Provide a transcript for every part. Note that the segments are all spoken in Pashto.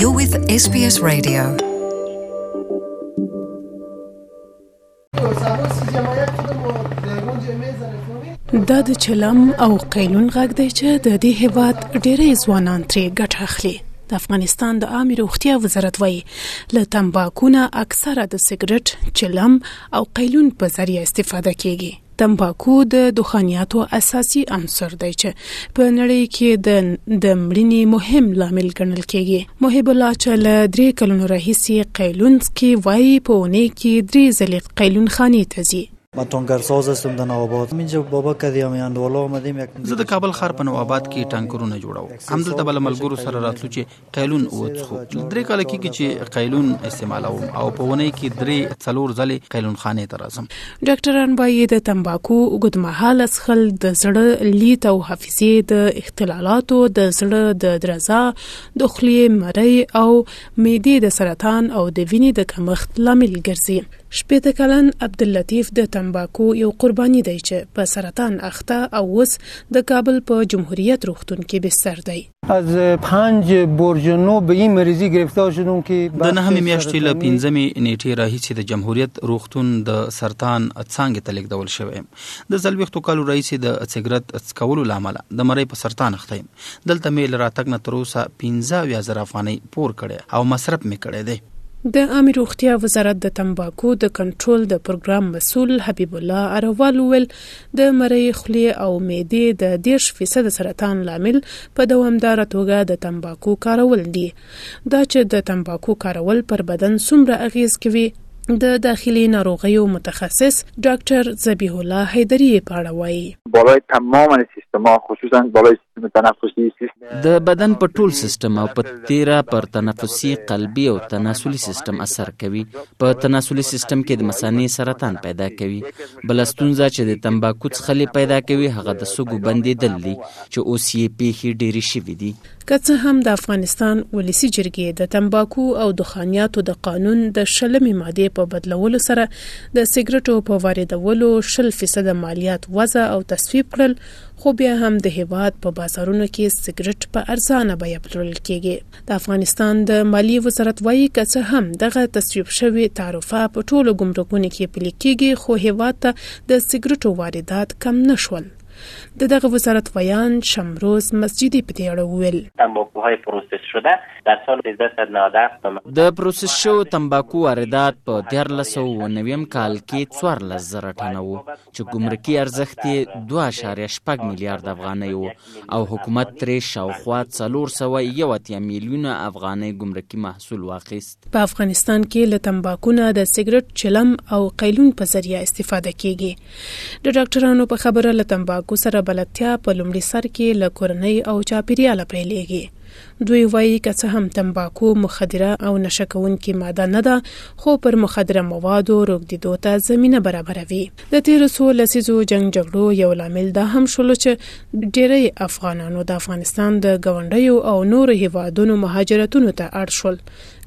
You're with SBS Radio. دا د چلم او قیلون غږ دی چې د دې هیواد ډېری ځوانان ترې ګټه اخلي د افغانستان د عامه روغتیا وزارت وایي له تمباکونه اکثره د سګرټ چلم او قیلون په ذریعہ استفاده کیږي تمباکو د دخانیاتو اساسي عنصر دی چې په نړۍ کې د د مړینې مهم لامل ګڼل کیږي محب الله چې له درې کلونو راهیسې قیلون څکي وایي په اونۍ کې درې ځلې قیلون خانې ته ځي من تانکرساز هستم در نواباد اینجا بابا کدی هم اندوالا آمدیم یک زه د کابل ښار په نواباد کې ټانکرونه جوړوم همدلته بل ملګرو سره راتلو چې قیلون وڅښو درې کال کېږي چې قیلون استعمالوم او په ونې کې درې څلور ځلې قیلون خانه ته راځم ډاکټران باید د تمباکو وګدمهاله سخل د زړه لیت او حافظې د اختلالاتو د زړه د درزا د خلی مری او معدې د سرطان او د وینې د کمښت لامل ګرځي شپېته کلن عبداللطیف د تمباکو یو قرباني دی چې په سرطان اخته او اوس د کابل په جمهوریت روغتون کې بستر دی از پنج برجنو به این مریضی گرفتار شدم که د نهمې میاشتې له پنځمې نیټې راهیسې د جمهوریت روغتون د سرطان څنګه ته لیکدول شوی یم د ځلويختو کالو راهیسې د سیګریټ څکولو لامل د مړی په سرطان اخته یم دلته مې لراتګ نه تر اوسه 15000 افغانۍ پور کړي او مصرف مې کړی دی د عامې روغتیا وزارت د تمباکو د کنټرول د پروګرام مسؤل حبیب الله اروال وویل، د مرۍ، خولې او معدې د دېرش فیصده سرطان لامل په دوامداره توګه د تنباکو کارول دي. دا چې د تنباکو کارول پر بدن څومره اغېز کوي، د داخلي ناروغیو متخصص ډاکټر ذبیح الله حیدري یې په اړه وايي. بالای تمام سیستمها خصوصا بالای د بدن په ټول سیستم او په تیره پر تنفسي قلبي او تناسلي سیستم اثر کوي په تناسلي سیستم کې د مثانې سرطان پیدا کوي بل ستونزه چې د تمباکو څخلې پیدا کوي هغه د سګو بندیدل دي چې اوس یې پیخي ډېری شوي دي که څه هم د افغانستان ولسی جرګې د تمباکو او دخانیاتو د قانون د شلمې مادې په بدلولو سره د سګرټو په واردولو شل فیصده مالیات وضع او تصویب کړل خو بیا هم د هېواد په بازارونو کې سګرټ په ارزانه بیه پلورل کېږي. د افغانستان د مالیې وزارت وايي، که څه هم دغه تصویب شوې تعرفه په ټولو ګمرکونو کې پلي کېږي، خو هېواد ته د سګرټو واردات کم نه شول. د دغه وزارت ویاند شمروز مسجدي په دې اړه وویل. تنباکوهای پروسس شده در سال هزار و سیصد و نود و هفت به مقدار. د پروسس شوو تنباکو واردات په دیارلس سوه و نویم کال کې څوارلس زره ټنه وو، چې ګمرکي ارزښت یې دوه اعشاریه شپږ میلیارد افغانۍ و او حکومت ترې شاوخوا څلور سوه یو اتیا میلیونه افغانۍ ګمرکي محصول واخیست. په افغانستان کې له تنباکو نه د سګرټ، چلم او قیلون په ذریعه استفاده کېږي. د ډاکټرانو په خبره، له تنباکو سره بلدتیا په لومړي سر کې له کورنۍ او چاپېریاله پیلېږي. دوی وايي که څه هم تنباکو مخدره او نشه کوونکې ماده نه ده، خو پر مخدره موادو روږدېدو ته زمینه برابروي. د تېرو څو لسیزو جنګ جګړو یو لامل دا هم شولو چې ډېری افغانانو د افغانستان د ګاونډیو او نورو هېوادونو مهاجرتونو ته اړ شول.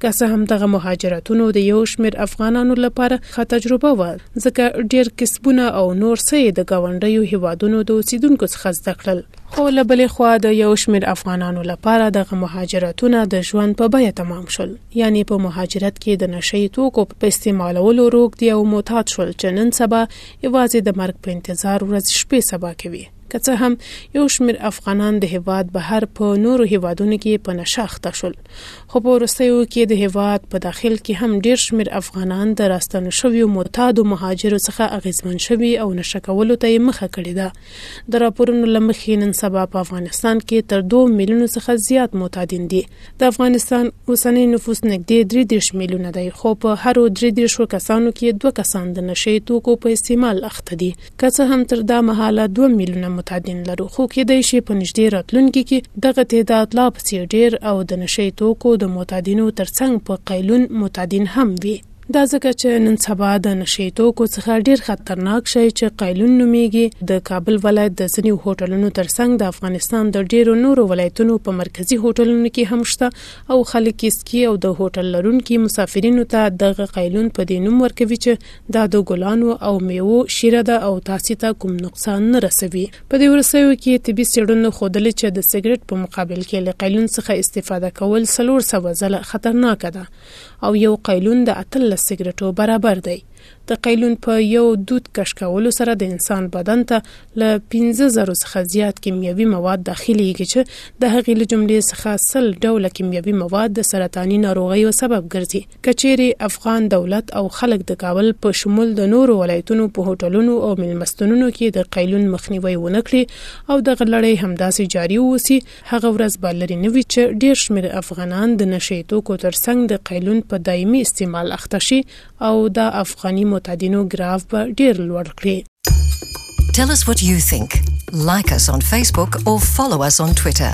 که څه هم دغه مهاجرتونو د یو شمېر افغانانو لپاره ښه تجربه وه ځکه ډېر کسبونه او نور څه یې د ګاونډیو هیوادونو د اوسیدونکو څخه زده کړل خو له بلې خوا د یو شمېر افغانانو لپاره دغه مهاجرتونه د ژوند په بیه تمام شول یعنی په مهاجرت کې د نشه یي توکو په استعمالولو روږدي او معتاد شول چې نن سبا یوازې د مرګ په انتظار ورځ شپې سبا کوي که څه هم یو شمېر افغانان د هیواد بهر په نورو هیوادونو کې په نشه اخته شول خو په وروستیو کې د هېواد په داخل کې هم ډېر شمېر افغانان د راستنو شویو معتادو مهاجرو څخه اغېزمن شوي او نشه کولو ته یې مخه کړې ده. د راپورونو له مخې نن سبا په افغانستان کې تر دوو میلیونو څخه زیات معتادین دي. د افغانستان اوسنی نفوس نږدې درې دېرش میلیونه دی، خو په هرو درې دېرشو کسانو کې دوه کسان د نشه یې توکو په استعمال اخته دي. که څه هم تر دا مهاله 2 میلیونه متعدین لرو خو کېدای شي په نږدې راتلونکي کې دغه تعداد لا پسې ډېر او د نشي توکو د معتادینو ترڅنګ په قیلون معتادین هم وي دا ځکه چې نن سبا د نشي توکو څخه ډیر خطرناک شی چې قیلون نومیږي د کابل ولایت د ځینو هوټلونو ترڅنګ د افغانستان د ډیرو نورو ولایتونو په مرکزی هوټلونو کې هم شته او خلک یې سکي او د هوټل لرونکي مسافرینو ته دغه قیلون په دې نوم ورکوي چې دا د ګلانو او میوو شیره ده او تاسې ته کوم نقصان نه رسوي. په دې وروستیو کې طبي څېړنو ښودلې چې د سګرټ په مقابل کې له قیلون څخه استفاده کول څلور سوه ځله خطرناکه ده او یو قیلون د اتلس سګرټو برابر دی. د قیلون په یو دود کش کولو سره د انسان بدن ته له پنځه زرو څخه زیات کیمیاوي مواد داخلیږي چې د هغې له جملې څخه سل ډوله کیمیاوي مواد د سرطاني ناروغیو سبب ګرځي. که چیرې افغان دولت او خلک د کابل په شمول د نورو ولایتونو په هوټلونو او میلمستونونو کې د قیلون مخنیوی ونه کړي او دغه لړۍ همداسې جاري ووسي، هغه ورځ به لرې نه وي چې ډېر شمېر افغانان د نشه يي توکو تر څنګ د قیلون په دایمي استعمال اخته شي او دا افغاني معتادینو ګراف به ډېر لوړ کړي. Tell us what you think. Like us on Facebook or follow us on Twitter.